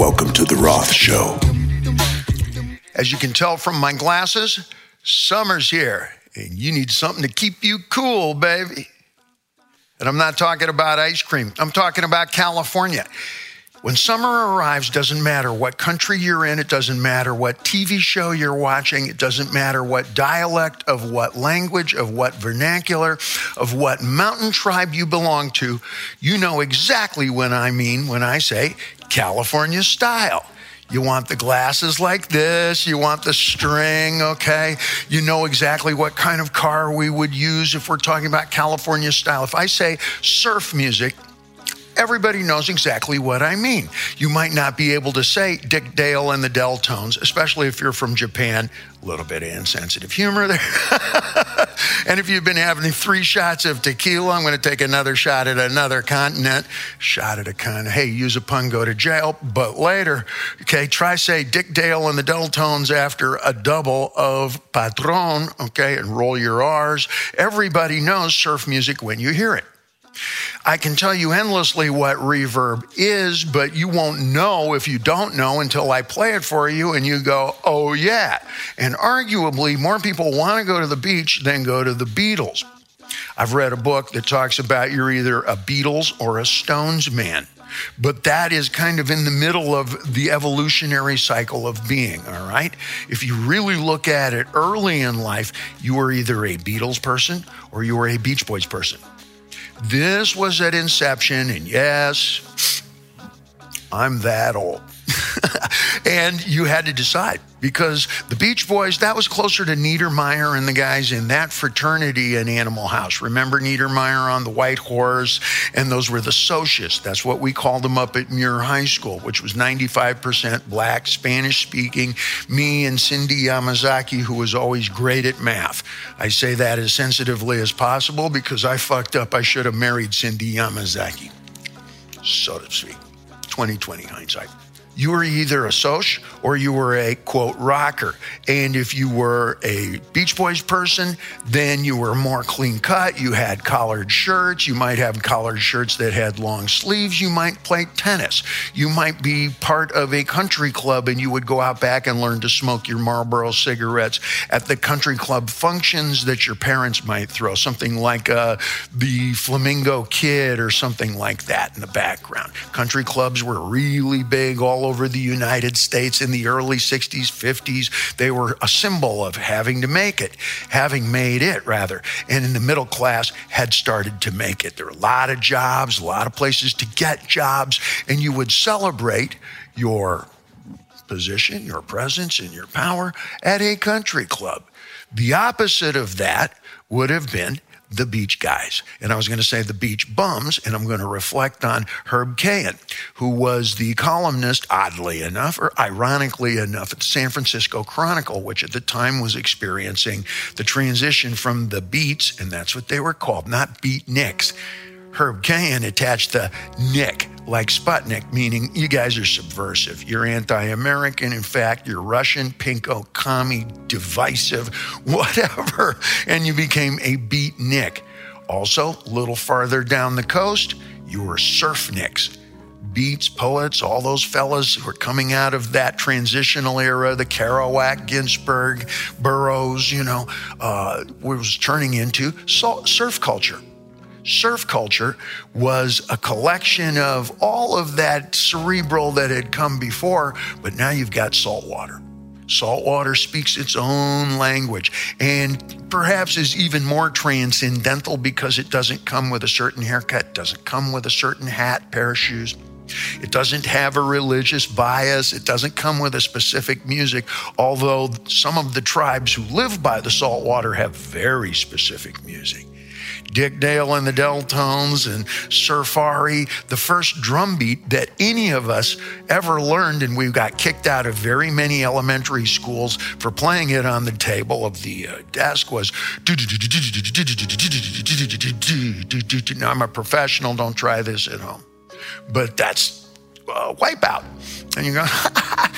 Welcome to The Roth Show. As you can tell from my glasses, summer's here, and you need something to keep you cool, baby. And I'm not talking about ice cream, I'm talking about California. When summer arrives, doesn't matter what country you're in, it doesn't matter what TV show you're watching, it doesn't matter what dialect of what language, of what vernacular, of what mountain tribe you belong to, you know exactly what I mean when I say California style. You want the glasses like this. You want the string, okay? You know exactly what kind of car we would use if we're talking about California style. If I say surf music, everybody knows exactly what I mean. You might not be able to say Dick Dale and the Deltones, especially if you're from Japan. A little bit of insensitive humor there. and if you've been having three shots of tequila, I'm going to take another shot at another continent. Shot at a con. Hey, use a pun, go to jail. But later, okay, try say Dick Dale and the Deltones after a double of Patron, okay, and roll your R's. Everybody knows surf music when you hear it. I can tell you endlessly what reverb is, but you won't know if you don't know until I play it for you and you go, oh yeah. And arguably, more people want to go to the beach than go to the Beatles. I've read a book that talks about you're either a Beatles or a Stones man. But that is kind of in the middle of the evolutionary cycle of being, all right? If you really look at it early in life, you are either a Beatles person or you are a Beach Boys person. This was at inception, and yes, I'm that old. And you had to decide because the Beach Boys, that was closer to Neidermeyer and the guys in that fraternity in Animal House. Remember Neidermeyer on the White Horse? And those were the socius. That's what we called them up at Muir High School, which was 95% black, Spanish speaking. Me and Cindy Yamazaki, who was always great at math. I say that as sensitively as possible because I fucked up. I should have married Cindy Yamazaki, so to speak. 2020 hindsight you were either a Soch or you were a quote rocker. And if you were a Beach Boys person, then you were more clean cut. You had collared shirts. You might have collared shirts that had long sleeves. You might play tennis. You might be part of a country club and you would go out back and learn to smoke your Marlboro cigarettes at the country club functions that your parents might throw, something like uh, the Flamingo Kid or something like that in the background. Country clubs were really big all over over the United States in the early 60s, 50s. They were a symbol of having to make it, having made it, rather. And in the middle class had started to make it. There were a lot of jobs, a lot of places to get jobs, and you would celebrate your position, your presence, and your power at a country club. The opposite of that would have been the beach guys. And I was going to say the beach bums, and I'm going to reflect on Herb Caen, who was the columnist, oddly enough, or ironically enough, at the San Francisco Chronicle, which at the time was experiencing the transition from the beats, and that's what they were called, not beatniks. Herb Caen attached the Nick like Sputnik, meaning you guys are subversive. You're anti American. In fact, you're Russian, pinko, commie, divisive, whatever. And you became a beatnik. Also, a little farther down the coast, you were surfniks. Beats, poets, all those fellas who were coming out of that transitional era, the Kerouac, Ginsberg, Burroughs, you know, uh, was turning into surf culture surf culture was a collection of all of that cerebral that had come before, but now you've got saltwater. Saltwater speaks its own language and perhaps is even more transcendental because it doesn't come with a certain haircut, doesn't come with a certain hat, pair of shoes. It doesn't have a religious bias. It doesn't come with a specific music, although some of the tribes who live by the saltwater have very specific music. Dick Dale and the Deltones and Surfari, the first drum beat that any of us ever learned, and we got kicked out of very many elementary schools for playing it on the table of the uh, desk was. Now, I'm a professional, don't try this at home. But that's uh, wipeout. And you go,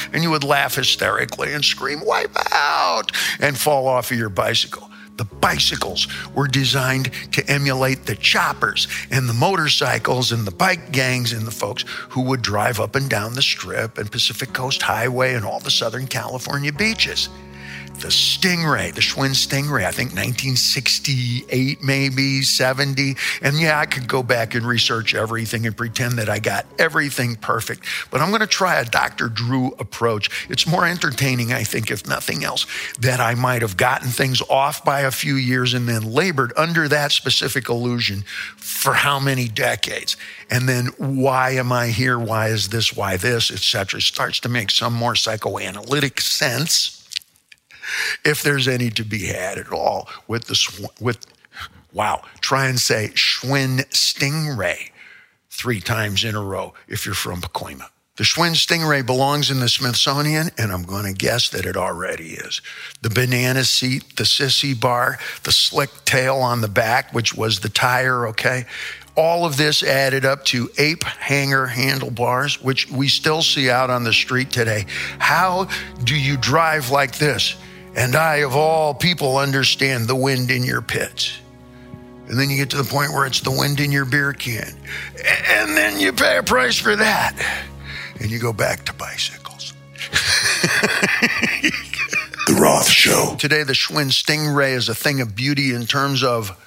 and you would laugh hysterically and scream, wipe out, and fall off of your bicycle. The bicycles were designed to emulate the choppers and the motorcycles and the bike gangs and the folks who would drive up and down the strip and Pacific Coast Highway and all the Southern California beaches the Stingray, the Schwinn Stingray, I think 1968, maybe 70. And yeah, I could go back and research everything and pretend that I got everything perfect. But I'm going to try a Dr. Drew approach. It's more entertaining, I think, if nothing else, that I might have gotten things off by a few years and then labored under that specific illusion for how many decades. And then why am I here? Why is this? Why this? Etc. Starts to make some more psychoanalytic sense if there's any to be had at all with the with wow try and say Schwinn Stingray three times in a row if you're from Pacoima. The Schwinn Stingray belongs in the Smithsonian, and I'm going to guess that it already is. The banana seat, the sissy bar, the slick tail on the back, which was the tire, okay? All of this added up to ape hanger handlebars, which we still see out on the street today. How do you drive like this? And I, of all people, understand the wind in your pits. And then you get to the point where it's the wind in your beer can. And then you pay a price for that. And you go back to bicycles. the Roth Show. Today, the Schwinn Stingray is a thing of beauty in terms of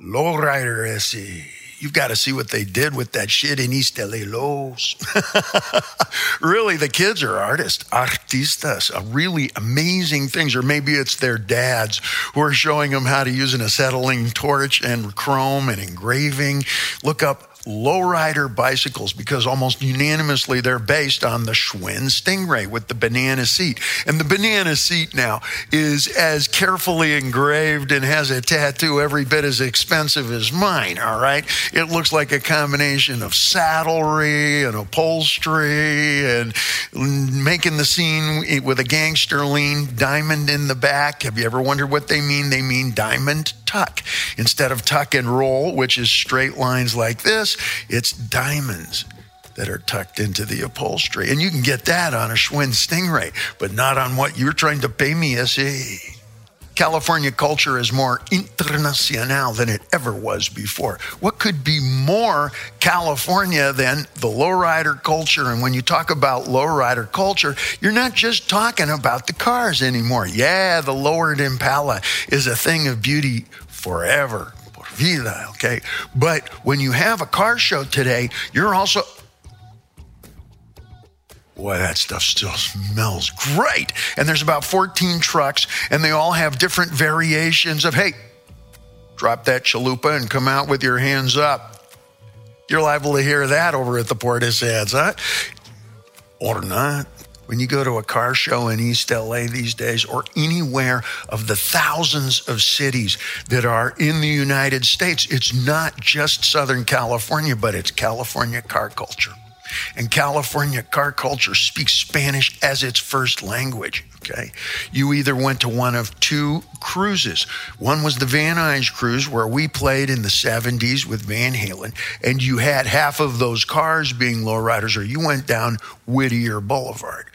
lowrider SE. You've got to see what they did with that shit in East Los. really, the kids are artists, artistas, really amazing things. Or maybe it's their dads who are showing them how to use an acetylene torch and chrome and engraving. Look up lowrider bicycles because almost unanimously they're based on the Schwinn Stingray with the banana seat. And the banana seat now is as carefully engraved and has a tattoo every bit as expensive as mine, all right? It looks like a combination of saddlery and upholstery and making the scene with a gangster lean diamond in the back. Have you ever wondered what they mean? They mean diamond tuck. Instead of tuck and roll, which is straight lines like this, it's diamonds that are tucked into the upholstery. And you can get that on a Schwinn Stingray, but not on what you're trying to pay me, SE. California culture is more internacional than it ever was before. What could be more California than the lowrider culture? And when you talk about lowrider culture, you're not just talking about the cars anymore. Yeah, the lowered Impala is a thing of beauty forever. Vida, okay? But when you have a car show today, you're also Boy, that stuff still smells great. And there's about 14 trucks, and they all have different variations of, hey, drop that chalupa and come out with your hands up. You're liable to hear that over at the Portisheads, huh? Or not. When you go to a car show in East LA these days, or anywhere of the thousands of cities that are in the United States, it's not just Southern California, but it's California car culture. And California car culture speaks Spanish as its first language. Okay. You either went to one of two cruises. One was the Van Nuys cruise, where we played in the 70s with Van Halen, and you had half of those cars being lowriders, or you went down Whittier Boulevard.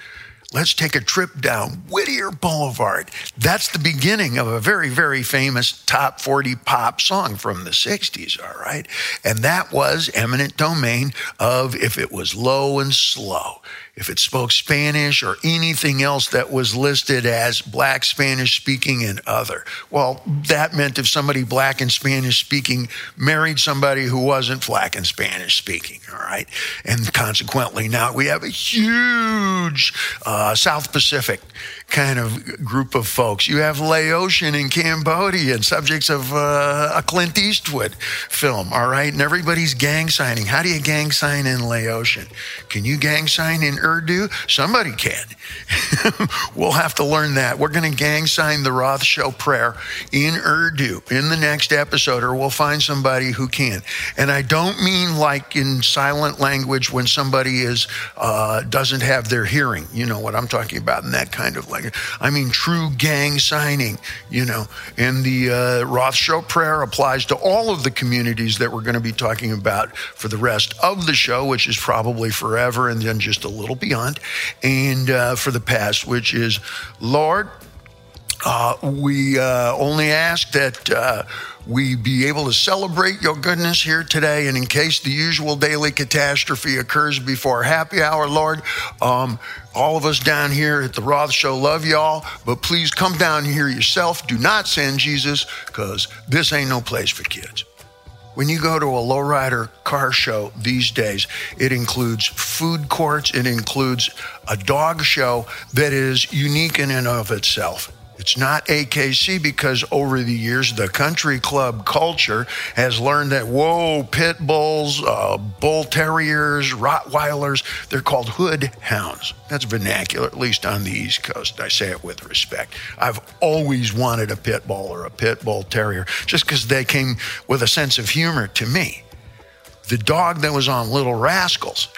Let's take a trip down Whittier Boulevard. That's the beginning of a very, very famous top 40 pop song from the 60s, all right? And that was eminent domain of if it was low and slow if it spoke Spanish or anything else that was listed as black Spanish speaking and other. Well, that meant if somebody black and Spanish speaking married somebody who wasn't black and Spanish speaking, all right? And consequently, now we have a huge uh, South Pacific kind of group of folks. You have Laotian in Cambodia and subjects of uh, a Clint Eastwood film, all right? And everybody's gang signing. How do you gang sign in Laotian? Can you gang sign in Urdu? Somebody can. we'll have to learn that. We're going to gang sign the Roth Show prayer in Urdu in the next episode, or we'll find somebody who can. And I don't mean like in silent language when somebody is uh, doesn't have their hearing. You know what I'm talking about in that kind of like I mean true gang signing. You know, and the uh, Roth Show prayer applies to all of the communities that we're going to be talking about for the rest of the show, which is probably forever and then just a little beyond. And uh, for the past, which is, Lord, Uh, we uh, only ask that uh, we be able to celebrate your goodness here today. And in case the usual daily catastrophe occurs before happy hour, Lord, um, all of us down here at the Roth Show love y'all, but please come down here yourself. Do not send Jesus because this ain't no place for kids. When you go to a lowrider car show these days, it includes food courts, it includes a dog show that is unique in and of itself. It's not AKC because over the years, the country club culture has learned that, whoa, pit bulls, uh, bull terriers, Rottweilers, they're called hood hounds. That's vernacular, at least on the East Coast. I say it with respect. I've always wanted a pit bull or a pit bull terrier just because they came with a sense of humor to me. The dog that was on Little Rascals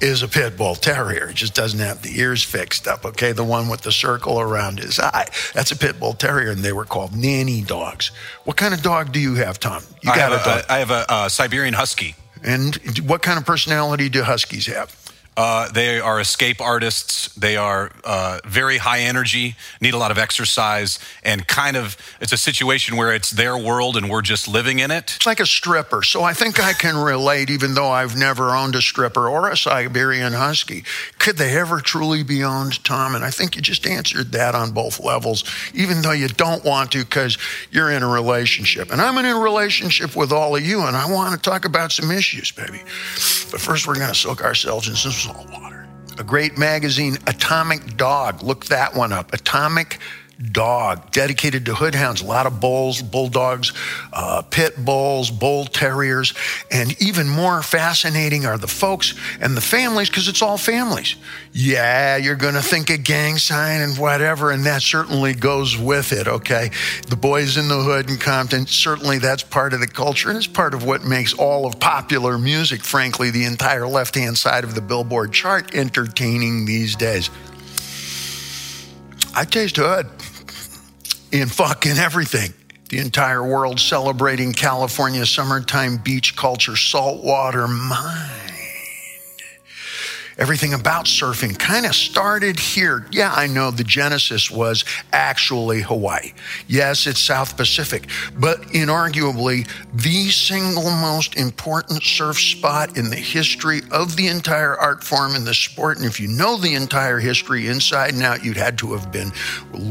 is a pit bull terrier. It just doesn't have the ears fixed up. Okay, the one with the circle around his eye. That's a pit bull terrier, and they were called nanny dogs. What kind of dog do you have, Tom? You I got have a dog. a, I have a, uh Siberian Husky. and what kind of personality do huskies have? Uh, they are escape artists. They are uh, very high energy, need a lot of exercise, and kind of it's a situation where it's their world and we're just living in it. It's like a stripper. So I think I can relate, even though I've never owned a stripper or a Siberian Husky. Could they ever truly be owned, Tom? And I think you just answered that on both levels, even though you don't want to because you're in a relationship. And I'm in a relationship with all of you, and I want to talk about some issues, baby. But first, we're going to soak ourselves in some salt water. A great magazine, Atomic Dog. Look that one up. Atomic Dog, dedicated to hoodhounds, a lot of bulls, bulldogs, uh, pit bulls, bull terriers, and even more fascinating are the folks and the families because it's all families. Yeah, you're going to think a gang sign and whatever, and that certainly goes with it, okay? The boys in the hood in Compton, certainly that's part of the culture, and it's part of what makes all of popular music, frankly, the entire left hand side of the Billboard chart entertaining these days. I taste hood in fucking everything. The entire world celebrating California summertime beach culture, saltwater mind. Everything about surfing kind of started here. Yeah, I know the genesis was actually Hawaii. Yes, it's South Pacific, but inarguably the single most important surf spot in the history of the entire art form and the sport. And if you know the entire history inside and out, you'd had to have been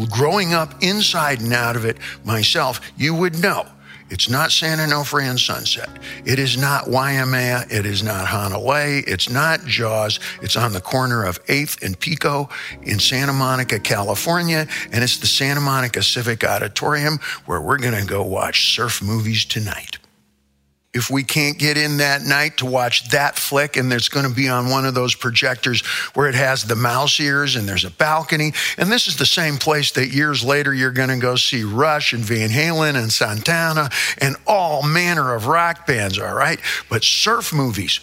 growing up inside and out of it myself, you would know. It's not San Onofre and Sunset. It is not Waimea. It is not Hanalei. It's not Jaws. It's on the corner of 8th and Pico in Santa Monica, California. And it's the Santa Monica Civic Auditorium where we're going to go watch surf movies tonight. If we can't get in that night to watch that flick, and it's going to be on one of those projectors where it has the mouse ears and there's a balcony, and this is the same place that years later you're going to go see Rush and Van Halen and Santana and all manner of rock bands, all right? But surf movies,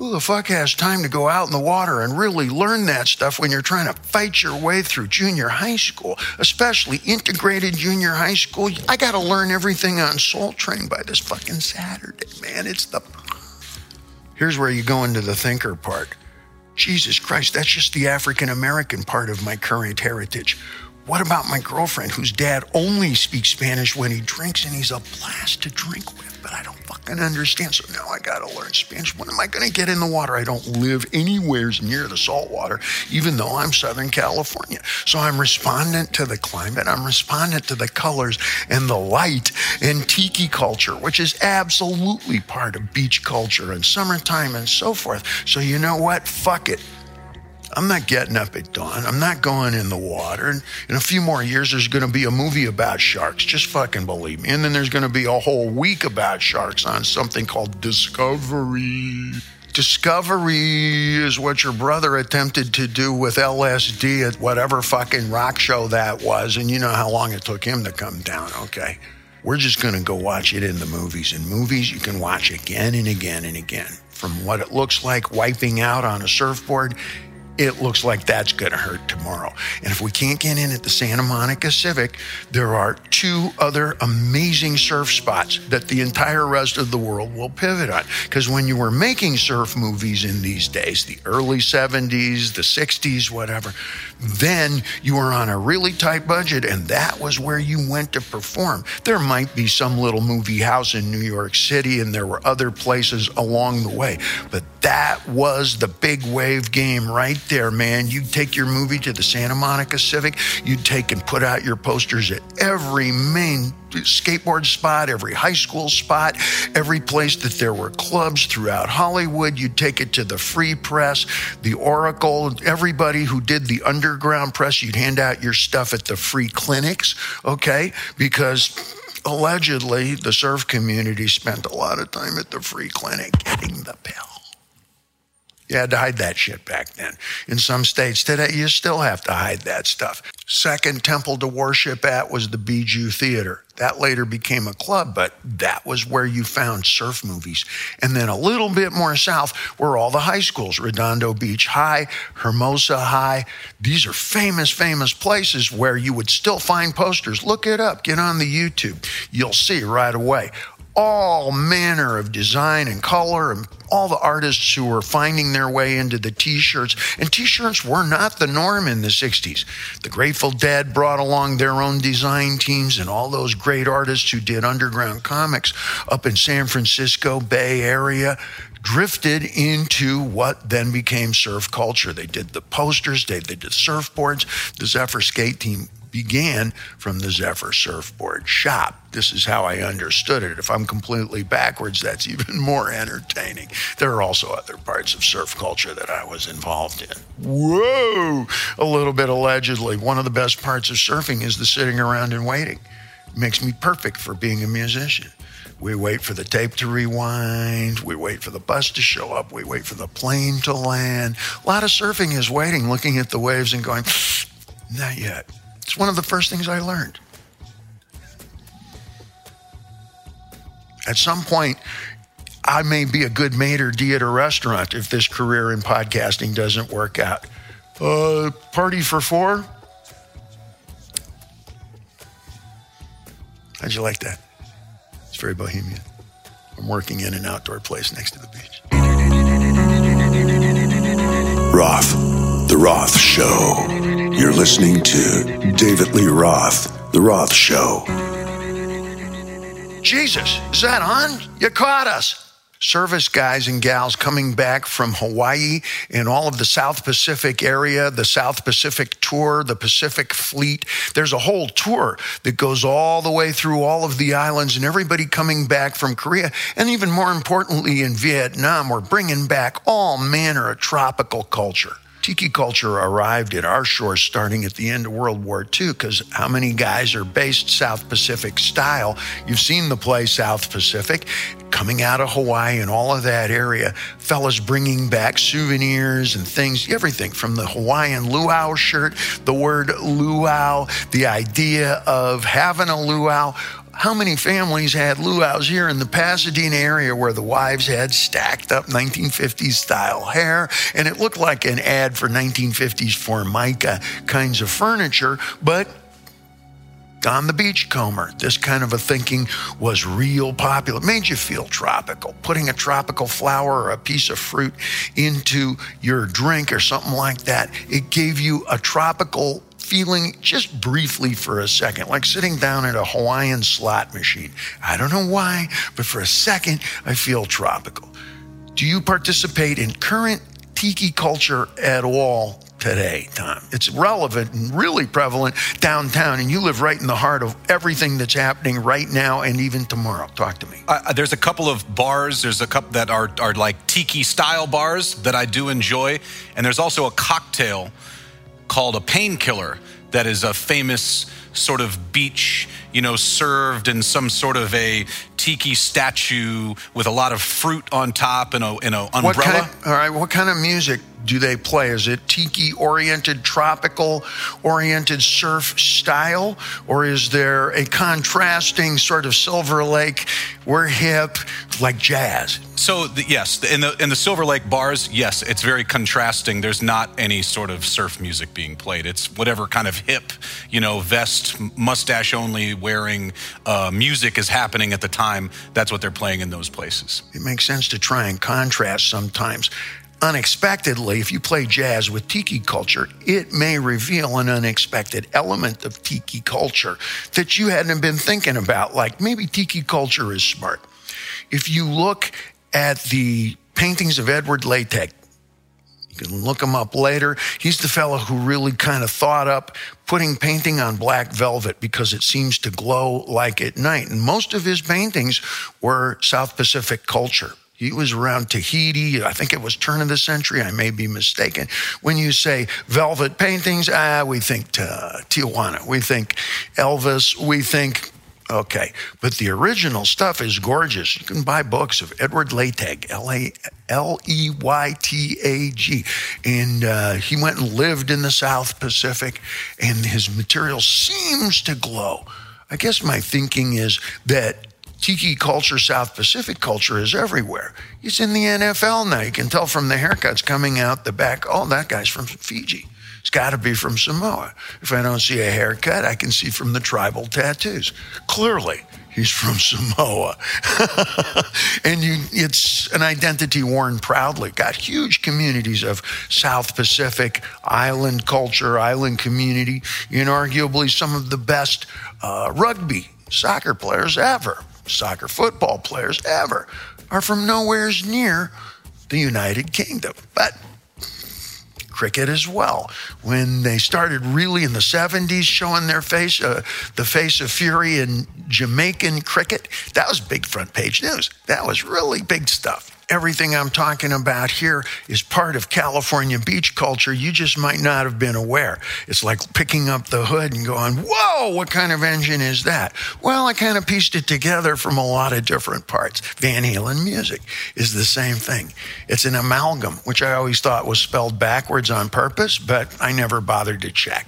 who the fuck has time to go out in the water and really learn that stuff when you're trying to fight your way through junior high school, especially integrated junior high school? I got to learn everything on Soul Train by this fucking Saturday, man. It's the. Here's where you go into the thinker part. Jesus Christ, that's just the African American part of my current heritage. What about my girlfriend whose dad only speaks Spanish when he drinks and he's a blast to drink with? But I don't fucking understand. So now I gotta learn Spanish. When am I gonna get in the water? I don't live anywhere near the salt water, even though I'm Southern California. So I'm respondent to the climate, I'm respondent to the colors and the light and tiki culture, which is absolutely part of beach culture and summertime and so forth. So you know what? Fuck it. I'm not getting up at dawn. I'm not going in the water. And in a few more years, there's going to be a movie about sharks. Just fucking believe me. And then there's going to be a whole week about sharks on something called Discovery. Discovery is what your brother attempted to do with LSD at whatever fucking rock show that was. And you know how long it took him to come down, okay? We're just going to go watch it in the movies. In movies, you can watch again and again and again. From what it looks like wiping out on a surfboard it looks like that's going to hurt tomorrow. And if we can't get in at the Santa Monica Civic, there are two other amazing surf spots that the entire rest of the world will pivot on. Because when you were making surf movies in these days, the early 70s, the 60s, whatever, then you were on a really tight budget, and that was where you went to perform. There might be some little movie house in New York City, and there were other places along the way, but that was the big wave game right there, man. You'd take your movie to the Santa Monica Civic, you'd take and put out your posters at every main skateboard spot, every high school spot, every place that there were clubs throughout Hollywood. You'd take it to the Free Press, the Oracle, everybody who did the underground press. You'd hand out your stuff at the free clinics, okay? Because allegedly the surf community spent a lot of time at the free clinic getting the pill. You had to hide that shit back then. In some states today, you still have to hide that stuff. Second temple to worship at was the Bijou Theater. That later became a club, but that was where you found surf movies. And then a little bit more south were all the high schools Redondo Beach High, Hermosa High. These are famous, famous places where you would still find posters. Look it up, get on the YouTube. You'll see right away all manner of design and color and all the artists who were finding their way into the t-shirts. And t-shirts were not the norm in the 60s the grateful dead brought along their own design teams and all those great artists who did underground comics up in san francisco bay area drifted into what then became surf culture. They did the posters they did the surfboards. The zephyr skate team began from the Zephyr surfboard shop. This is how I understood it. If I'm completely backwards, that's even more entertaining. There are also other parts of surf culture that I was involved in. Whoa! A little bit allegedly. One of the best parts of surfing is the sitting around and waiting. It makes me perfect for being a musician. We wait for the tape to rewind. We wait for the bus to show up. We wait for the plane to land. A lot of surfing is waiting, looking at the waves and going, not yet. It's one of the first things I learned. At some point, I may be a good maitre d' at a restaurant if this career in podcasting doesn't work out. Uh, party for four? How'd you like that? It's very bohemian. I'm working in an outdoor place next to the beach. Roth, The Roth Show. You're listening to David Lee Roth, The Roth Show. Jesus, is that on? You caught us. Service guys and gals coming back from Hawaii and all of the South Pacific area, the South Pacific Tour, the Pacific Fleet. There's a whole tour that goes all the way through all of the islands, and everybody coming back from Korea, and even more importantly, in Vietnam, we're bringing back all manner of tropical culture. Tiki culture arrived at our shores starting at the end of World War II because how many guys are based South Pacific style? You've seen the play South Pacific coming out of Hawaii and all of that area. Fellas bringing back souvenirs and things, everything from the Hawaiian luau shirt, the word luau, the idea of having a luau how many families had luau's here in the Pasadena area where the wives had stacked up 1950s style hair and it looked like an ad for 1950s Formica kinds of furniture, but on the beachcomber. This kind of a thinking was real popular. It made you feel tropical. Putting a tropical flower or a piece of fruit into your drink or something like that, it gave you a tropical feeling just briefly for a second, like sitting down at a Hawaiian slot machine. I don't know why, but for a second, I feel tropical. Do you participate in current tiki culture at all today, Tom? It's relevant and really prevalent downtown, and you live right in the heart of everything that's happening right now and even tomorrow. Talk to me. Uh, there's a couple of bars. There's a couple that are, are like tiki style bars that I do enjoy, and there's also a cocktail called a painkiller that is a famous sort of beach, you know, served in some sort of a tiki statue with a lot of fruit on top and a, and a umbrella. What kind of, all right, what kind of music do they play? Is it tiki oriented, tropical oriented surf style? Or is there a contrasting sort of Silver Lake, we're hip, like jazz? So the, yes, in the in the Silver Lake bars, yes, it's very contrasting. There's not any sort of surf music being played. It's whatever kind of hip, you know, vest, mustache only wearing uh, music is happening at the time. That's what they're playing in those places. It makes sense to try and contrast sometimes unexpectedly, if you play jazz with tiki culture, it may reveal an unexpected element of tiki culture that you hadn't been thinking about. Like maybe tiki culture is smart. If you look at the paintings of Edward Leeteg, you can look him up later. He's the fellow who really kind of thought up putting painting on black velvet because it seems to glow like at night. And most of his paintings were South Pacific culture. He was around Tahiti. I think it was turn of the century. I may be mistaken. When you say velvet paintings, ah, we think uh, Tijuana. We think Elvis. We think Okay, but the original stuff is gorgeous. You can buy books of Edward Leeteg, L A L E Y T A G, and uh, he went and lived in the South Pacific, and his material seems to glow. I guess my thinking is that tiki culture, South Pacific culture is everywhere. He's in the NFL now. You can tell from the haircuts coming out the back. Oh, that guy's from Fiji. It's got to be from Samoa. If I don't see a haircut, I can see from the tribal tattoos. Clearly, he's from Samoa. and you, it's an identity worn proudly. Got huge communities of South Pacific island culture, island community, inarguably some of the best uh, rugby, soccer players ever, soccer football players ever, are from nowheres near the United Kingdom. But cricket as well. When they started really in the 70s showing their face, uh, the face of fury in Jamaican cricket, that was big front page news. That was really big stuff everything I'm talking about here is part of California beach culture. You just might not have been aware. It's like picking up the hood and going, whoa, what kind of engine is that? Well, I kind of pieced it together from a lot of different parts. Van Halen music is the same thing. It's an amalgam, which I always thought was spelled backwards on purpose, but I never bothered to check.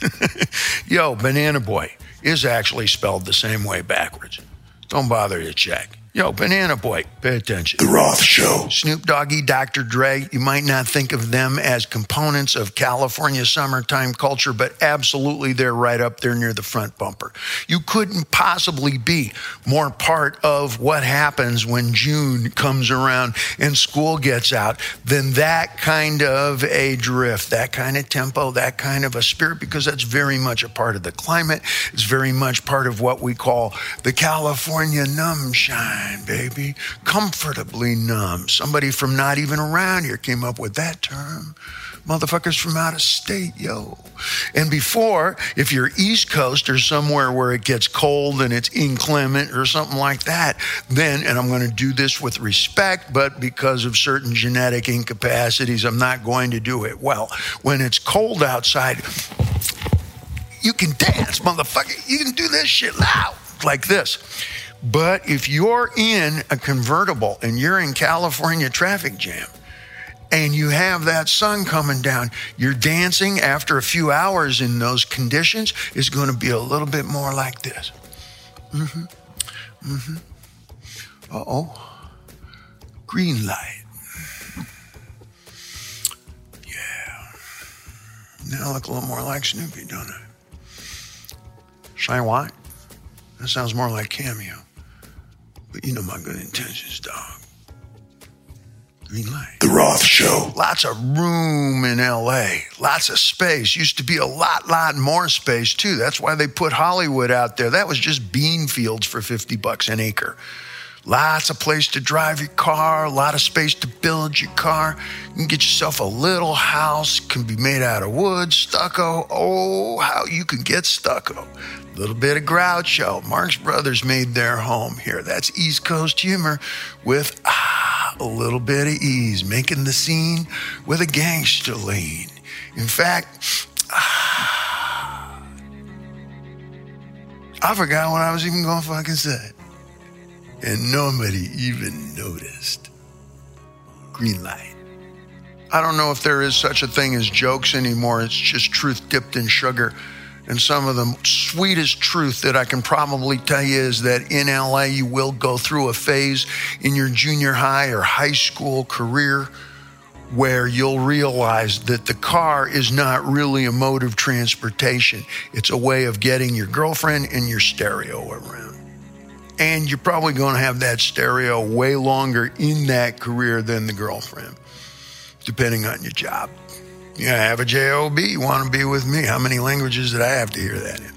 Yo, Banana Boy is actually spelled the same way backwards. Don't bother to check. Yo, Banana Boy, pay attention. The Roth Show. Snoop Doggy, Dr. Dre, you might not think of them as components of California summertime culture, but absolutely they're right up there near the front bumper. You couldn't possibly be more part of what happens when June comes around and school gets out than that kind of a drift, that kind of tempo, that kind of a spirit, because that's very much a part of the climate. It's very much part of what we call the California numb shine baby. Comfortably numb. Somebody from not even around here came up with that term. Motherfuckers from out of state, yo. And before, if you're East Coast or somewhere where it gets cold and it's inclement or something like that, then, and I'm going to do this with respect, but because of certain genetic incapacities, I'm not going to do it well. When it's cold outside, you can dance, motherfucker. You can do this shit loud like this. But if you're in a convertible and you're in California traffic jam and you have that sun coming down, your dancing after a few hours in those conditions is going to be a little bit more like this. Mm-hmm. Mm-hmm. Uh-oh. Green light. Yeah. Now I look a little more like Snoopy, don't I? Shine what? That sounds more like Cameo. But you know my good intentions, dog. Green light. The Roth Show. Lots of room in LA. Lots of space. Used to be a lot, lot more space too. That's why they put Hollywood out there. That was just bean fields for 50 bucks an acre. Lots of place to drive your car, a lot of space to build your car. You can get yourself a little house, can be made out of wood, stucco. Oh, how you can get stucco. A little bit of Groucho. Marx Brothers made their home here. That's East Coast humor with ah, a little bit of ease, making the scene with a gangster lean. In fact, ah, I forgot what I was even going to fucking say and nobody even noticed. Green light. I don't know if there is such a thing as jokes anymore. It's just truth dipped in sugar. And some of the sweetest truth that I can probably tell you is that in LA, you will go through a phase in your junior high or high school career where you'll realize that the car is not really a mode of transportation. It's a way of getting your girlfriend and your stereo around. And you're probably going to have that stereo way longer in that career than the girlfriend. depending on your job. Yeah, I have a job. You want to be with me? How many languages did I have to hear that in?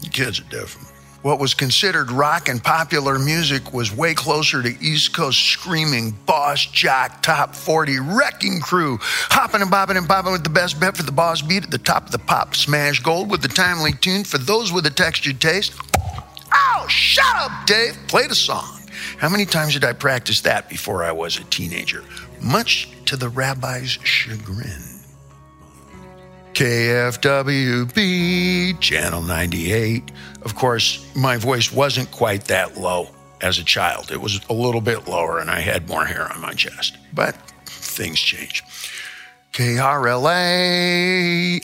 The kids are different. What was considered rock and popular music was way closer to East Coast screaming, boss jock, top 40, wrecking crew, hopping and bopping and popping with the best bet for the boss beat at the top of the pop, smash gold with the timely tune for those with a textured taste. Oh, shut up, Dave. Play the song. How many times did I practice that before I was a teenager? Much to the rabbi's chagrin. KFWB, Channel 98. Of course, my voice wasn't quite that low as a child. It was a little bit lower and I had more hair on my chest. But things change. KRLA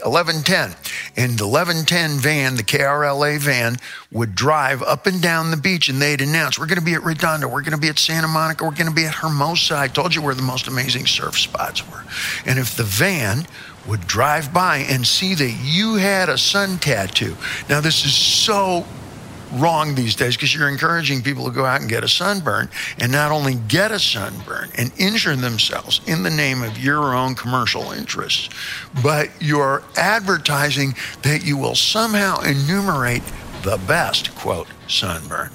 1110. And the 1110 van, the KRLA van, would drive up and down the beach and they'd announce, We're going to be at Redondo, we're going to be at Santa Monica, we're going to be at Hermosa. I told you where the most amazing surf spots were. And if the van would drive by and see that you had a sun tattoo. Now, this is so wrong these days because you're encouraging people to go out and get a sunburn and not only get a sunburn and injure themselves in the name of your own commercial interests, but you're advertising that you will somehow enumerate the best, quote, sunburn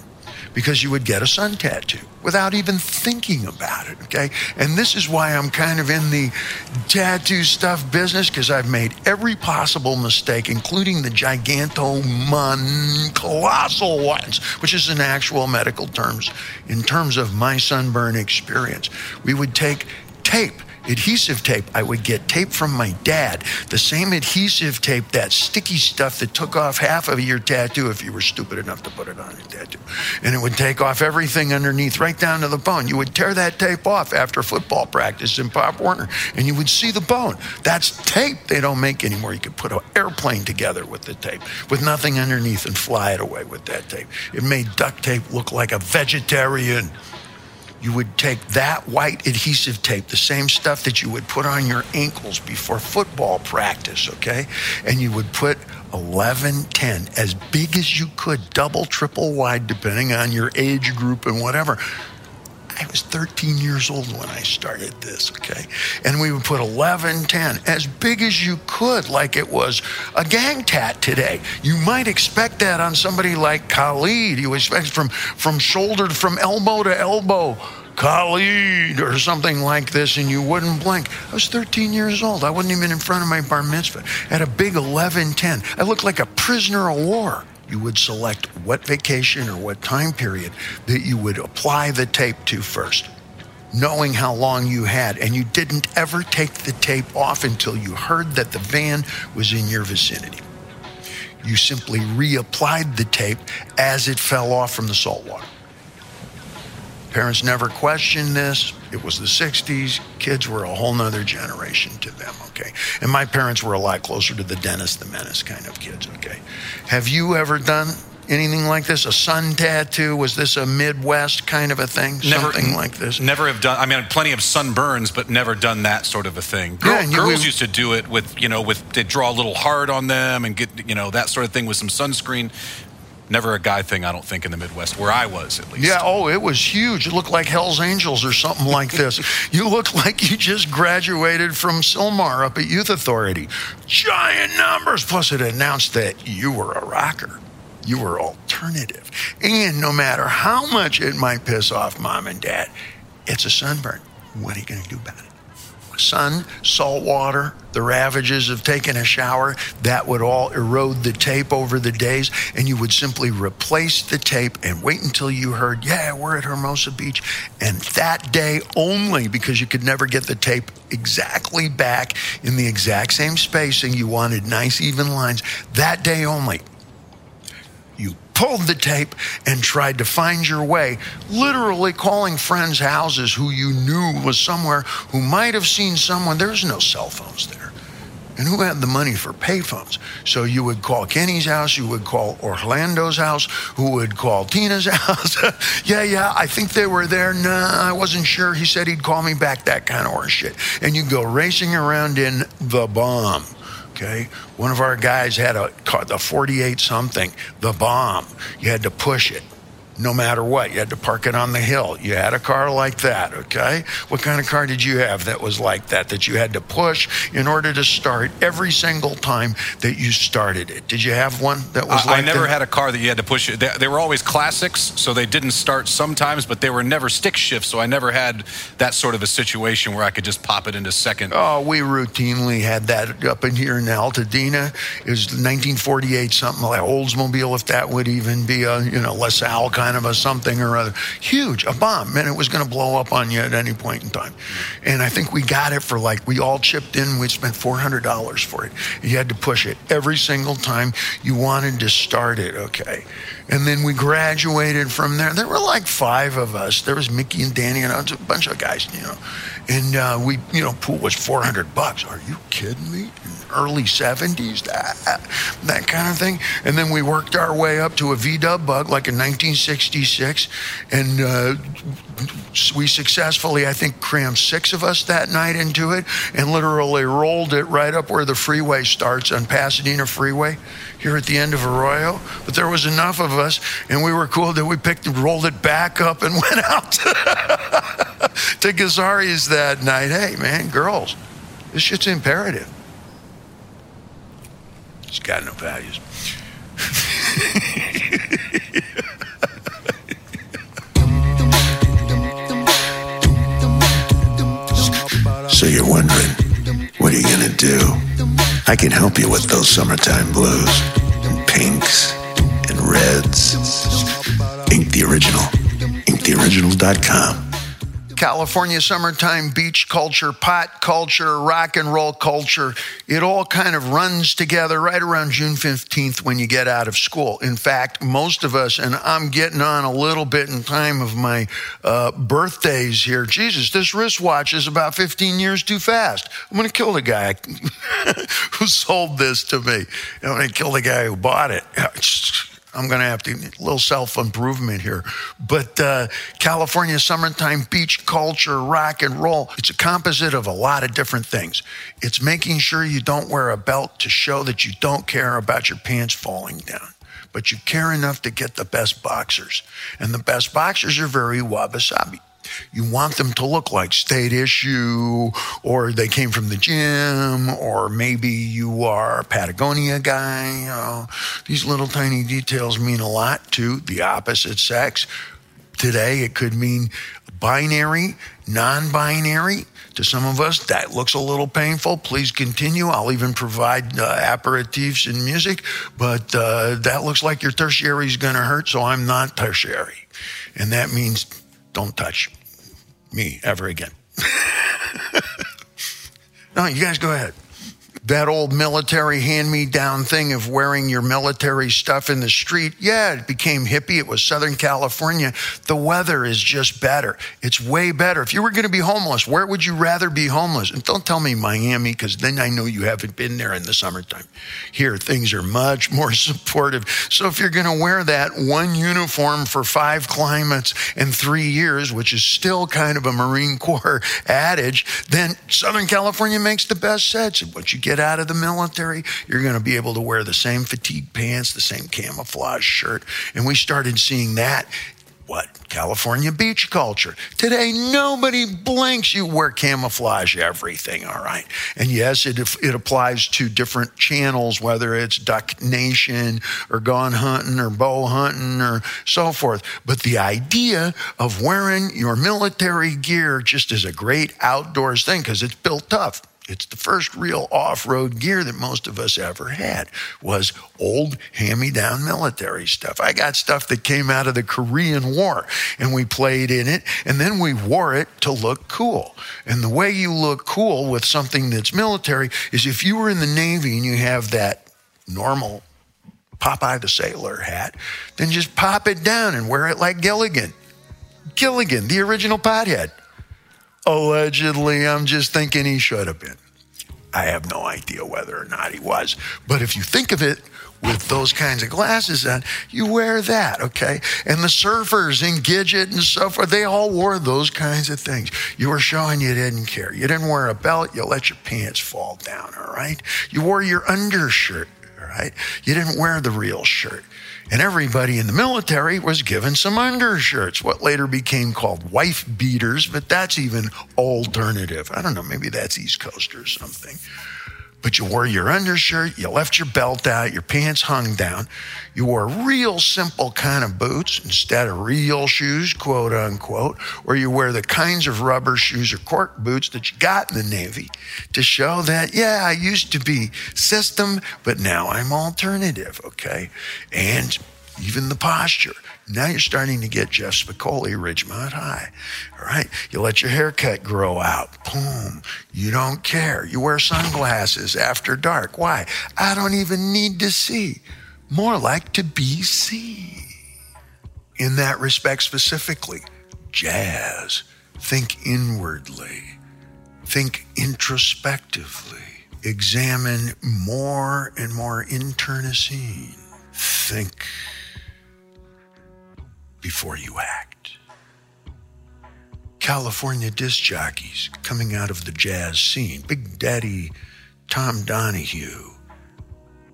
because you would get a sun tattoo without even thinking about it. Okay. And this is why I'm kind of in the tattoo stuff business because I've made every possible mistake, including the gigantomon colossal ones, which is in actual medical terms, in terms of my sunburn experience. We would take tape adhesive tape. I would get tape from my dad, the same adhesive tape, that sticky stuff that took off half of your tattoo if you were stupid enough to put it on your tattoo. And it would take off everything underneath, right down to the bone. You would tear that tape off after football practice in Pop Warner, and you would see the bone. That's tape they don't make anymore. You could put an airplane together with the tape, with nothing underneath, and fly it away with that tape. It made duct tape look like a vegetarian you would take that white adhesive tape, the same stuff that you would put on your ankles before football practice, okay? And you would put 11, 10, as big as you could, double, triple wide, depending on your age group and whatever. I was 13 years old when I started this, okay? And we would put 11, 10, as big as you could, like it was a gang tat today. You might expect that on somebody like Khalid. You expect from, from shoulder, to from elbow to elbow. Khalid or something like this, and you wouldn't blink. I was 13 years old. I wasn't even in front of my bar mitzvah. I had a big 11 10. I looked like a prisoner of war you would select what vacation or what time period that you would apply the tape to first, knowing how long you had. And you didn't ever take the tape off until you heard that the van was in your vicinity. You simply reapplied the tape as it fell off from the salt water. Parents never questioned this. It was the 60s. Kids were a whole nother generation to them, okay? And my parents were a lot closer to the Dennis the Menace kind of kids, okay? Have you ever done anything like this? A sun tattoo? Was this a Midwest kind of a thing? Never, Something like this? Never have done. I mean, plenty of sunburns, but never done that sort of a thing. Girl, Yeah, you- girls we- used to do it with, you know, with they draw a little heart on them and get, you know, that sort of thing with some sunscreen. Never a guy thing, I don't think, in the Midwest, where I was at least. Yeah, oh, it was huge. It looked like Hell's Angels or something like this. you look like you just graduated from Sylmar up at Youth Authority. Giant numbers. Plus, it announced that you were a rocker. You were alternative. And no matter how much it might piss off mom and dad, it's a sunburn. What are you going to do about it? Sun, salt water, the ravages of taking a shower, that would all erode the tape over the days. And you would simply replace the tape and wait until you heard, yeah, we're at Hermosa Beach. And that day only, because you could never get the tape exactly back in the exact same spacing, you wanted nice, even lines, that day only. You pulled the tape and tried to find your way, literally calling friends' houses who you knew was somewhere who might have seen someone. There's no cell phones there. And who had the money for payphones? So you would call Kenny's house, you would call Orlando's house, who would call Tina's house. yeah, yeah, I think they were there. Nah, I wasn't sure. He said he'd call me back, that kind of horse shit. And you go racing around in the bomb. Okay, one of our guys had a a 48 something, the bomb. You had to push it. No matter what. You had to park it on the hill. You had a car like that, okay? What kind of car did you have that was like that, that you had to push in order to start every single time that you started it? Did you have one that was I, like I never that? had a car that you had to push it. They, they were always classics, so they didn't start sometimes, but they were never stick shifts. So I never had that sort of a situation where I could just pop it into second. Oh, we routinely had that up in here in Altadena. It was 1948, something like Oldsmobile, if that would even be a you know LaSalle kind of a something or other. Huge, a bomb, and it was going to blow up on you at any point in time. And I think we got it for like we all chipped in. We spent $400 for it. You had to push it every single time you wanted to start it. Okay, and then we graduated from there. There were like five of us. There was Mickey and Danny and a bunch of guys, you know. And uh, we, you know, pool was 400 bucks. Are you kidding me? Early 70s, that, that kind of thing. And then we worked our way up to a V-dub bug like in 1966. And uh, we successfully, I think, crammed six of us that night into it and literally rolled it right up where the freeway starts on Pasadena Freeway here at the end of Arroyo. But there was enough of us, and we were cool that we picked and rolled it back up and went out to, Gazzarri's that night. Hey, man, girls, this shit's imperative. It's got no values. So you're wondering, what are you gonna do? I can help you with those summertime blues and pinks and reds. Ink the original. InkTheOriginal.com. California summertime beach culture, pot culture, rock and roll culture, it all kind of runs together right around June 15th when you get out of school. In fact, most of us, and I'm getting on a little bit in time of my uh, birthdays here. Jesus, this wristwatch is about 15 years too fast. I'm going to kill the guy who sold this to me. I'm going to kill the guy who bought it. I'm going to have to a little self improvement here. But uh, California summertime beach culture, rock and roll, it's a composite of a lot of different things. It's making sure you don't wear a belt to show that you don't care about your pants falling down. But you care enough to get the best boxers. And the best boxers are very wabi-sabi. You want them to look like state issue, or they came from the gym, or maybe you are a Patagonia guy. You know, these little tiny details mean a lot to the opposite sex. Today, it could mean binary, non binary. To some of us, that looks a little painful. Please continue. I'll even provide uh, aperitifs and music, but uh, that looks like your tertiary is going to hurt, so I'm not tertiary. And that means don't touch me ever again. no, you guys go ahead. That old military hand me down thing of wearing your military stuff in the street, yeah, it became hippie. It was Southern California. The weather is just better. It's way better. If you were going to be homeless, where would you rather be homeless? And don't tell me Miami, because then I know you haven't been there in the summertime. Here, things are much more supportive. So if you're going to wear that one uniform for five climates and three years, which is still kind of a Marine Corps adage, then Southern California makes the best sense. Once you get out of the military, you're going to be able to wear the same fatigue pants, the same camouflage shirt. And we started seeing that. What? California beach culture. Today, nobody blinks. You wear camouflage everything, all right? And yes, it, it applies to different channels, whether it's Duck Nation or Gone Hunting or Bow Hunting or so forth. But the idea of wearing your military gear just is a great outdoors thing because it's built tough. It's the first real off-road gear that most of us ever had was old hand-me-down military stuff. I got stuff that came out of the Korean War and we played in it and then we wore it to look cool. And the way you look cool with something that's military is if you were in the Navy and you have that normal Popeye the Sailor hat, then just pop it down and wear it like Gilligan. Gilligan, the original pothead. Allegedly, I'm just thinking he should have been. I have no idea whether or not he was. But if you think of it with those kinds of glasses on, you wear that, okay? And the surfers and Gidget and so forth, they all wore those kinds of things. You were showing you didn't care. You didn't wear a belt, you let your pants fall down, all right? You wore your undershirt, all right? You didn't wear the real shirt. And everybody in the military was given some undershirts, what later became called wife beaters, but that's even alternative. I don't know, maybe that's East Coast or something but you wore your undershirt, you left your belt out, your pants hung down. You wore real simple kind of boots instead of real shoes, quote unquote, or you wear the kinds of rubber shoes or cork boots that you got in the Navy to show that, yeah, I used to be system, but now I'm alternative, okay? And even the posture. Now you're starting to get Jeff Spicoli, Ridgemont High. All right. You let your haircut grow out. Boom. You don't care. You wear sunglasses after dark. Why? I don't even need to see. More like to be seen. In that respect, specifically, jazz. Think inwardly, think introspectively, examine more and more internecine. Think before you act. California disc jockeys coming out of the jazz scene, Big Daddy Tom Donahue,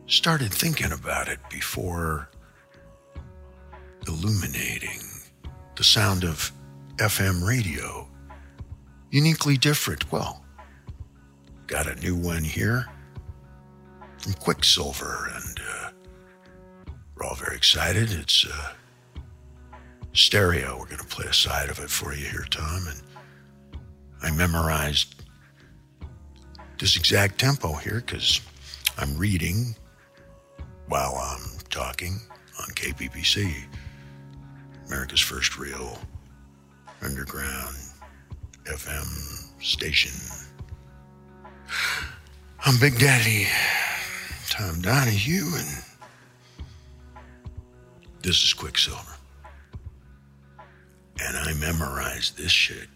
started thinking about it before illuminating the sound of FM radio. Uniquely different. Well, got a new one here from Quicksilver, and uh, we're all very excited. It's uh, stereo. We're going to play a side of it for you here, Tom. And I memorized this exact tempo here because I'm reading while I'm talking on KPPC, America's first real underground FM station. I'm Big Daddy Tom Donahue, and this is Quicksilver and I memorized this shit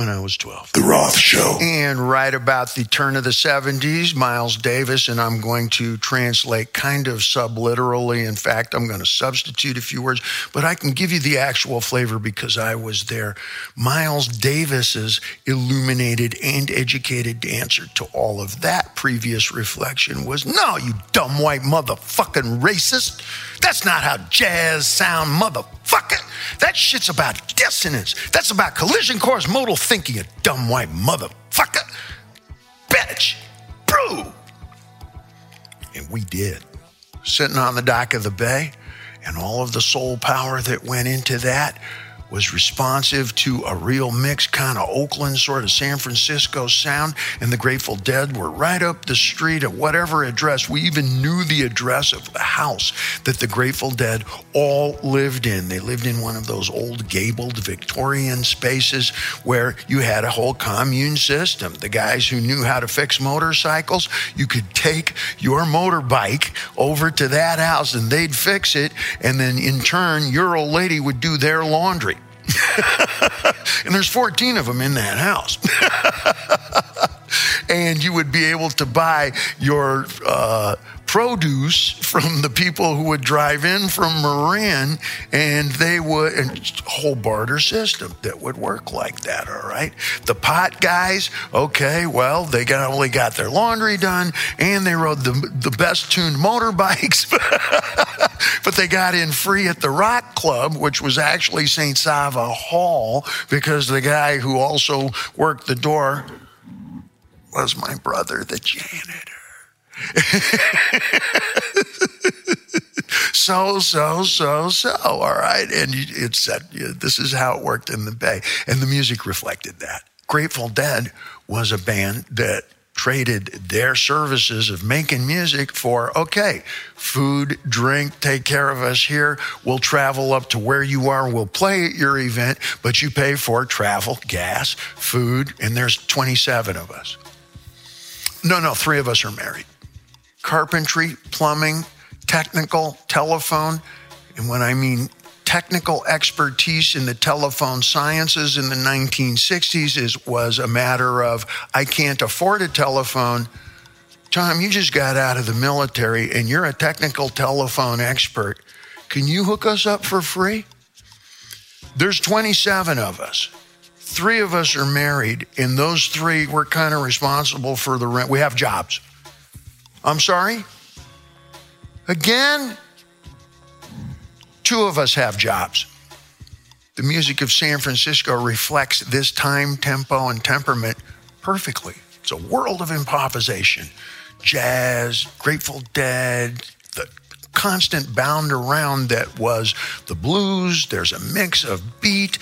when I was 12. The Roth Show. And right about the turn of the 70s, Miles Davis, and I'm going to translate kind of subliterally. In fact, I'm going to substitute a few words, but I can give you the actual flavor because I was there. Miles Davis's illuminated and educated answer to all of that previous reflection was no, you dumb white motherfucking racist. That's not how jazz sound, motherfucker. That shit's about dissonance. That's about collision course modal thinking, you dumb white motherfucker. Bitch. Brew. And we did. Sitting on the dock of the bay, and all of the soul power that went into that was responsive to a real mix kind of Oakland, sort of San Francisco sound. And the Grateful Dead were right up the street at whatever address. We even knew the address of the house that the Grateful Dead all lived in. They lived in one of those old gabled Victorian spaces where you had a whole commune system. The guys who knew how to fix motorcycles, you could take your motorbike over to that house and they'd fix it. And then in turn, your old lady would do their laundry. and there's 14 of them in that house. and you would be able to buy your uh, produce from the people who would drive in from Marin, and they would, and whole barter system that would work like that, all right? The pot guys, okay, well, they got, only got their laundry done, and they rode the, the best tuned motorbikes, but they got in free at the Rock Club, which was actually St. Sava Hall, because the guy who also worked the door was my brother, the janitor. so, so, so, so. All right. And it said, this is how it worked in the Bay. And the music reflected that. Grateful Dead was a band that traded their services of making music for okay, food, drink, take care of us here. We'll travel up to where you are. We'll play at your event, but you pay for travel, gas, food, and there's 27 of us. No, no, three of us are married carpentry, plumbing, technical, telephone. And when I mean technical expertise in the telephone sciences in the 1960s is, was a matter of I can't afford a telephone. Tom, you just got out of the military and you're a technical telephone expert. Can you hook us up for free? There's 27 of us. Three of us are married, and those three, we're kind of responsible for the rent. We have jobs. I'm sorry? Again, two of us have jobs. The music of San Francisco reflects this time, tempo, and temperament perfectly. It's a world of improvisation. Jazz, Grateful Dead, the constant bound around that was the blues. There's a mix of beat,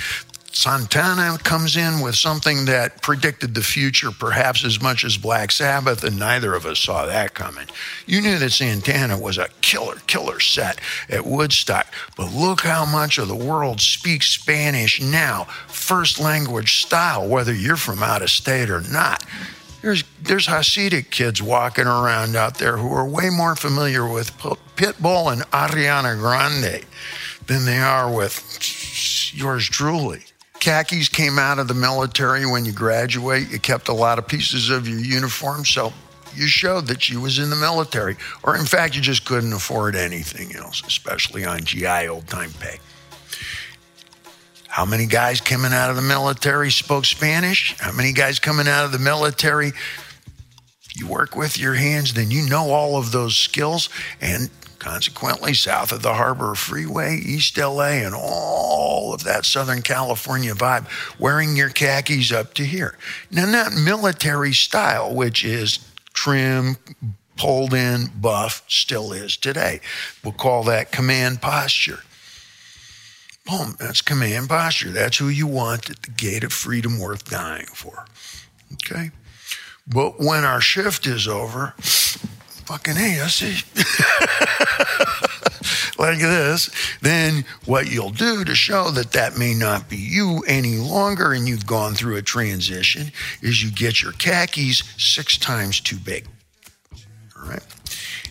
Santana comes in with something that predicted the future perhaps as much as Black Sabbath, and neither of us saw that coming. You knew that Santana was a killer, killer set at Woodstock, but look how much of the world speaks Spanish now, first language style, whether you're from out of state or not. There's, there's Hasidic kids walking around out there who are way more familiar with Pitbull and Ariana Grande than they are with yours truly khakis came out of the military when you graduate. You kept a lot of pieces of your uniform, so you showed that you was in the military, or in fact, you just couldn't afford anything else, especially on GI old time pay. How many guys coming out of the military spoke Spanish? How many guys coming out of the military? You work with your hands, then you know all of those skills, and Consequently, south of the Harbor Freeway, East LA, and all of that Southern California vibe, wearing your khakis up to here. Now, not military style, which is trim, pulled in, buff, still is today. We'll call that command posture. Boom, that's command posture. That's who you want at the gate of freedom worth dying for. Okay? But when our shift is over, fucking hey, I see. like this, then what you'll do to show that that may not be you any longer and you've gone through a transition is you get your khakis six times too big. All right.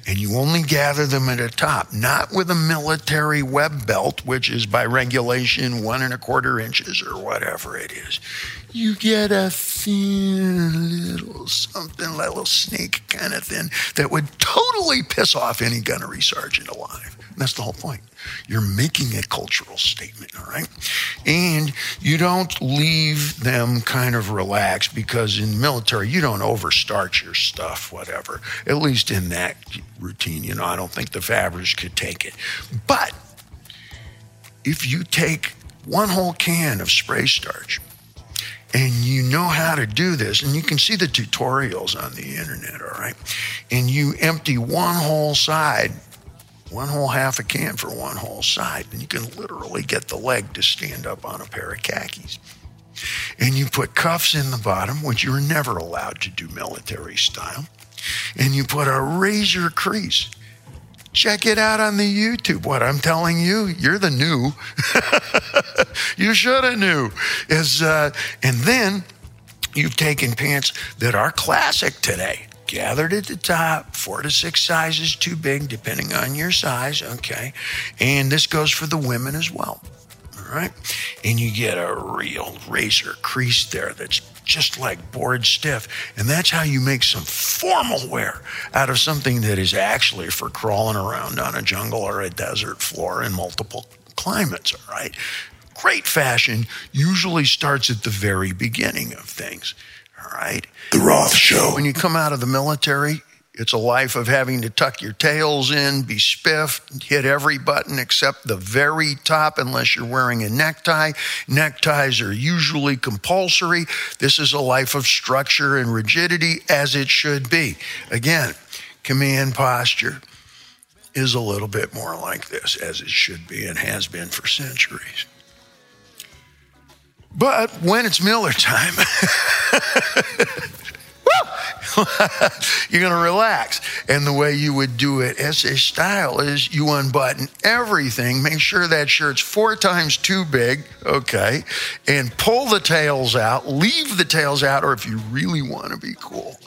And you only gather them at the top, not with a military web belt, which is by regulation one and a quarter inches or whatever it is you get a thin little something, like a little snake kind of thing that would totally piss off any gunnery sergeant alive. And that's the whole point. You're making a cultural statement, all right? And you don't leave them kind of relaxed because in military, you don't overstarch your stuff, whatever. At least in that routine, you know, I don't think the Favres could take it. But if you take one whole can of spray starch and you know how to do this, and you can see the tutorials on the internet, all right? And you empty one whole side, one whole half a can for one whole side, and you can literally get the leg to stand up on a pair of khakis. And you put cuffs in the bottom, which you're never allowed to do military style. And you put a razor crease Check it out on the YouTube. What I'm telling you, you're the new. you should have knew. Is uh, and then you've taken pants that are classic today, gathered at the top, four to six sizes too big, depending on your size. Okay, and this goes for the women as well. All right, and you get a real razor crease there that's just like board stiff. And that's how you make some formal wear out of something that is actually for crawling around on a jungle or a desert floor in multiple climates, all right? Great fashion usually starts at the very beginning of things, all right? The Roth Show. When you come out of the military, it's a life of having to tuck your tails in, be spiffed, hit every button except the very top, unless you're wearing a necktie. Neckties are usually compulsory. This is a life of structure and rigidity, as it should be. Again, command posture is a little bit more like this, as it should be and has been for centuries. But when it's Miller time, you're going to relax. And the way you would do it SA style is you unbutton everything, make sure that shirt's four times too big, okay, and pull the tails out, leave the tails out, or if you really want to be cool,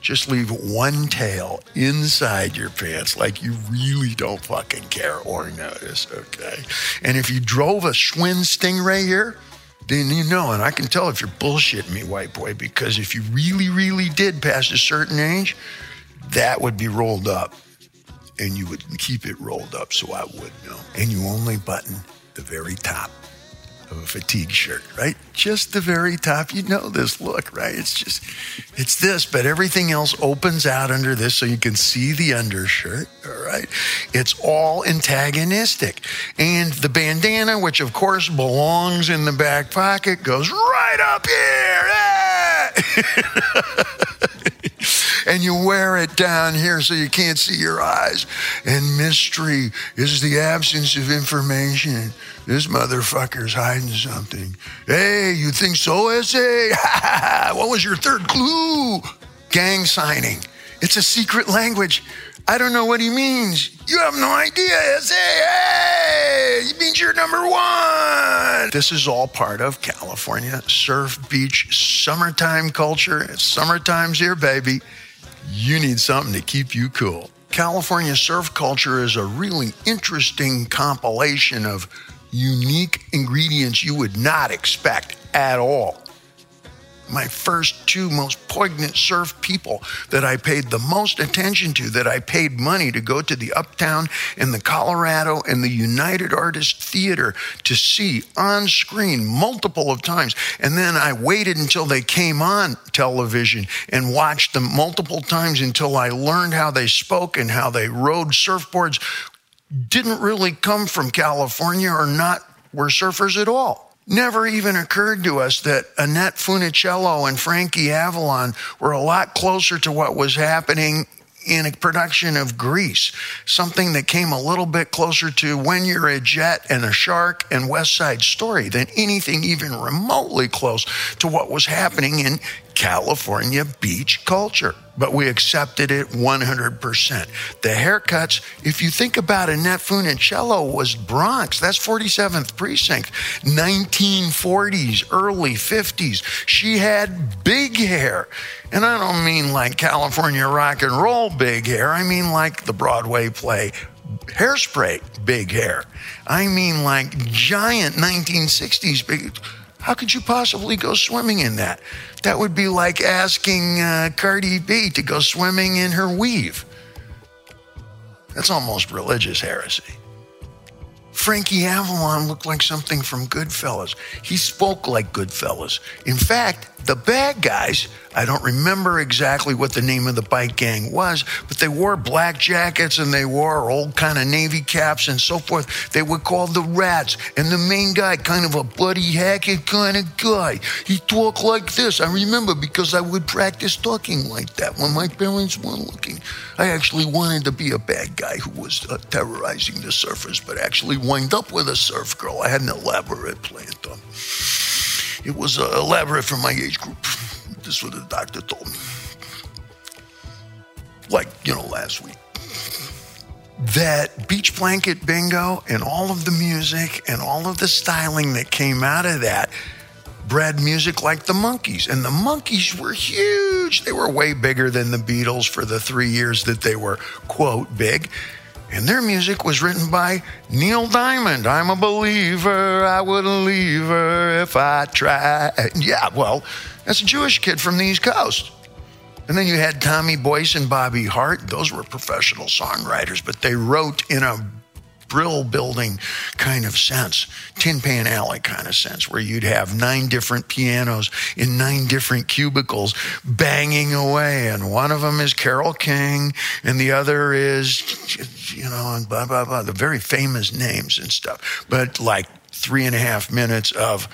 just leave one tail inside your pants like you really don't fucking care or notice, okay? And if you drove a Schwinn Stingray here, then you know, and I can tell if you're bullshitting me, white boy, because if you really, really did pass a certain age, that would be rolled up. And you would keep it rolled up so I would know. And you only button the very top. Of a fatigue shirt, right? Just the very top. You know this look, right? It's just, it's this, but everything else opens out under this so you can see the undershirt, all right? It's all antagonistic. And the bandana, which of course belongs in the back pocket, goes right up here. and you wear it down here so you can't see your eyes. And mystery is the absence of information. This motherfucker's hiding something. Hey, you think so, SA? what was your third clue? Gang signing. It's a secret language. I don't know what he means. You have no idea, SA. Hey, he means you're number one. This is all part of California surf beach summertime culture. It's summertime's here, baby. You need something to keep you cool. California surf culture is a really interesting compilation of unique ingredients you would not expect at all. My first two most poignant surf people that I paid the most attention to, that I paid money to go to the Uptown and the Colorado and the United Artists Theater to see on screen multiple of times. And then I waited until they came on television and watched them multiple times until I learned how they spoke and how they rode surfboards didn't really come from California or not were surfers at all. Never even occurred to us that Annette Funicello and Frankie Avalon were a lot closer to what was happening in a production of Grease, something that came a little bit closer to When You're a Jet and a Shark and West Side Story than anything even remotely close to what was happening in California beach culture. But we accepted it 100%. The haircuts, if you think about it, Annette Funicello, was Bronx. That's 47th Precinct. 1940s, early 50s. She had big hair. And I don't mean like California rock and roll big hair. I mean like the Broadway play Hairspray big hair. I mean like giant 1960s big how could you possibly go swimming in that? That would be like asking uh, Cardi B to go swimming in her weave. That's almost religious heresy. Frankie Avalon looked like something from Goodfellas. He spoke like Goodfellas. In fact, the bad guys, I don't remember exactly what the name of the bike gang was, but they wore black jackets and they wore old kind of navy caps and so forth. They were called the Rats. And the main guy, kind of a Buddy Hackett kind of guy, he talked like this. I remember because I would practice talking like that when my parents weren't looking. I actually wanted to be a bad guy who was uh, terrorizing the surfers, but actually wind up with a surf girl. I had an elaborate plan. Tom. It was uh, elaborate for my age group. This is what the doctor told me. Like, you know, last week. That beach blanket bingo and all of the music and all of the styling that came out of that bred music like the Monkees. And the Monkees were huge. They were way bigger than the Beatles for the three years that they were, quote, big. And their music was written by Neil Diamond. I'm a believer. I wouldn't leave her if I tried. Yeah, well, that's a Jewish kid from the East Coast. And then you had Tommy Boyce and Bobby Hart. Those were professional songwriters, but they wrote in a brill building kind of sense, Tin Pan Alley kind of sense, where you'd have nine different pianos in nine different cubicles banging away. And one of them is Carole King, and the other is, you know, and blah, blah, blah, the very famous names and stuff. But like three and a half minutes of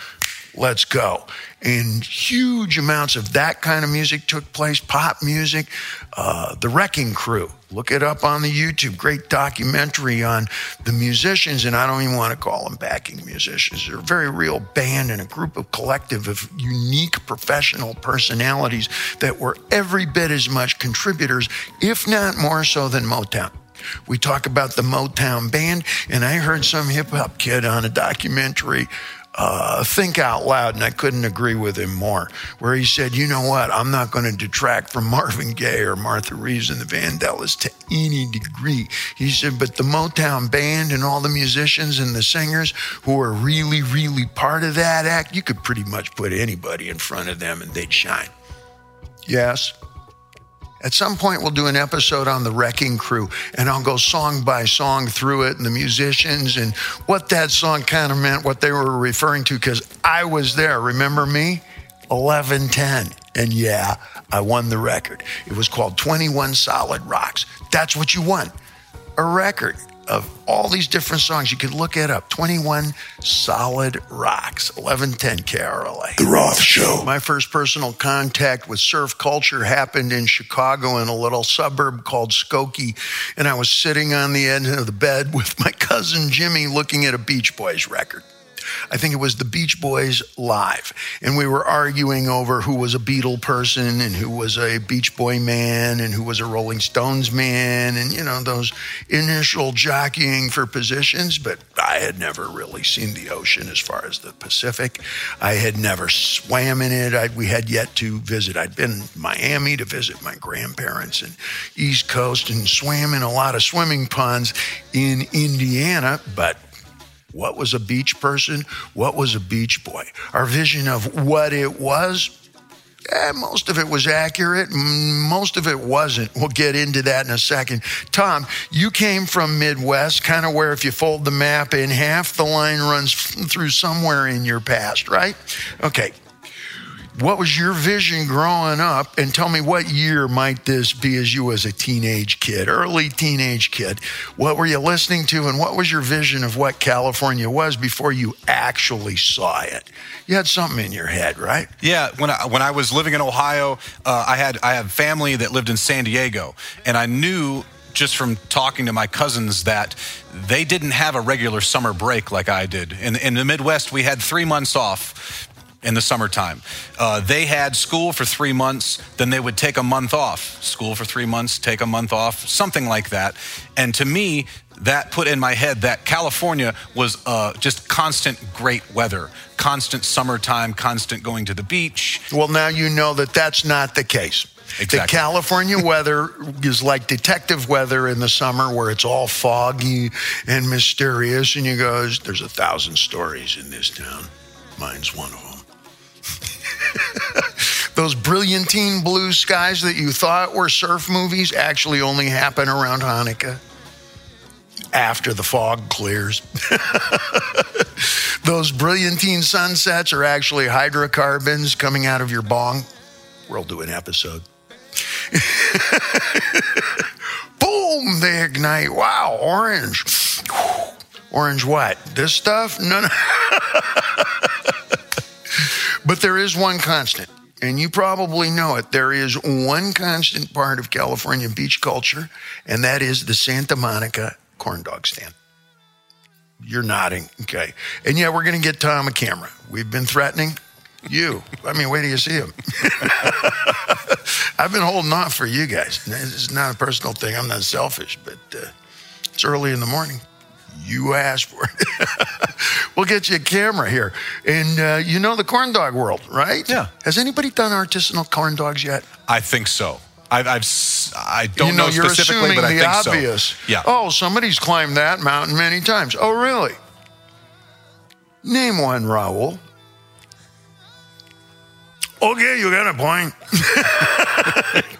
let's go. And huge amounts of that kind of music took place, pop music. Uh, the Wrecking Crew, look it up on the YouTube. Great documentary on the musicians, and I don't even want to call them backing musicians. They're a very real band and a group of collective of unique professional personalities that were every bit as much contributors, if not more so than Motown. We talk about the Motown band, and I heard some hip hop kid on a documentary uh, think out loud, and I couldn't agree with him more. Where he said, "You know what? I'm not going to detract from Marvin Gaye or Martha Reeves and the Vandellas to any degree." He said, "But the Motown band and all the musicians and the singers who are really, really part of that act, you could pretty much put anybody in front of them and they'd shine." Yes, At some point, we'll do an episode on the Wrecking Crew, and I'll go song by song through it and the musicians and what that song kind of meant, what they were referring to, because I was there. Remember me? 1110. And yeah, I won the record. It was called 21 Solid Rocks. That's what you won a record of all these different songs. You can look it up 21 Solid Rocks, 1110 KRLA. The Roth Show. My first personal contact with surf culture happened in Chicago in a little suburb called Skokie. And I was sitting on the end of the bed with my cousin Jimmy looking at a Beach Boys record. I think it was the Beach Boys live. And we were arguing over who was a Beatle person and who was a Beach Boy man and who was a Rolling Stones man and, you know, those initial jockeying for positions. But I had never really seen the ocean as far as the Pacific. I had never swam in it. I, we had yet to visit. I'd been in Miami to visit my grandparents and East Coast and swam in a lot of swimming ponds in Indiana, but what was a beach person? What was a beach boy? Our vision of what it was, eh, most of it was accurate. Most of it wasn't. We'll get into that in a second. Tom, you came from Midwest, kind of where if you fold the map in half, the line runs through somewhere in your past, right? Okay what was your vision growing up? And tell me what year might this be as you as a teenage kid, early teenage kid? What were you listening to, and what was your vision of what California was before you actually saw it? You had something in your head, right? Yeah. When I when I was living in Ohio, uh, I had I had family that lived in San Diego, and I knew just from talking to my cousins that they didn't have a regular summer break like I did. In, in the Midwest, we had three months off in the summertime. Uh, they had school for three months, then they would take a month off. School for three months, take a month off, something like that. And to me, that put in my head that California was uh, just constant great weather, constant summertime, constant going to the beach. Well, now you know that that's not the case. Exactly. The California weather is like detective weather in the summer where it's all foggy and mysterious, and you go, There's a thousand stories in this town. Mine's one of them. Those brilliantine blue skies that you thought were surf movies actually only happen around Hanukkah after the fog clears. Those brilliantine sunsets are actually hydrocarbons coming out of your bong. We'll do an episode. Boom, they ignite. Wow, orange. Orange what? This stuff? No, no. But there is one constant, and you probably know it. There is one constant part of California beach culture, and that is the Santa Monica corn dog stand. You're nodding. Okay. And yeah, we're going to get Tom a camera. We've been threatening you. I mean, wait till you see him. I've been holding off for you guys. This is not a personal thing. I'm not selfish, but uh, it's early in the morning. You asked for it. we'll get you a camera here. And uh, you know the corn dog world, right? Yeah. Has anybody done artisanal corn dogs yet? I think so. I've, I've s- I don't you know, know you're specifically, assuming but I the think obvious. so. Yeah. Oh, somebody's climbed that mountain many times. Oh, really? Name one, Raul. Okay, you got a point.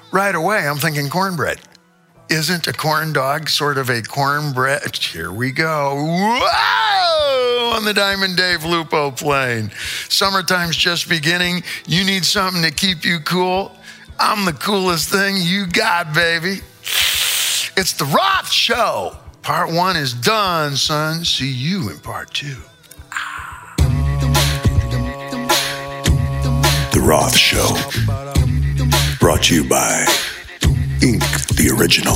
right away, I'm thinking cornbread. Isn't a corn dog sort of a cornbread? Here we go. Whoa! On the Diamond Dave Lupo plane. Summertime's just beginning. You need something to keep you cool. I'm the coolest thing you got, baby. It's the Roth Show. Part one is done, son. See you in part two. The Roth Show. Brought to you by Ink the Original.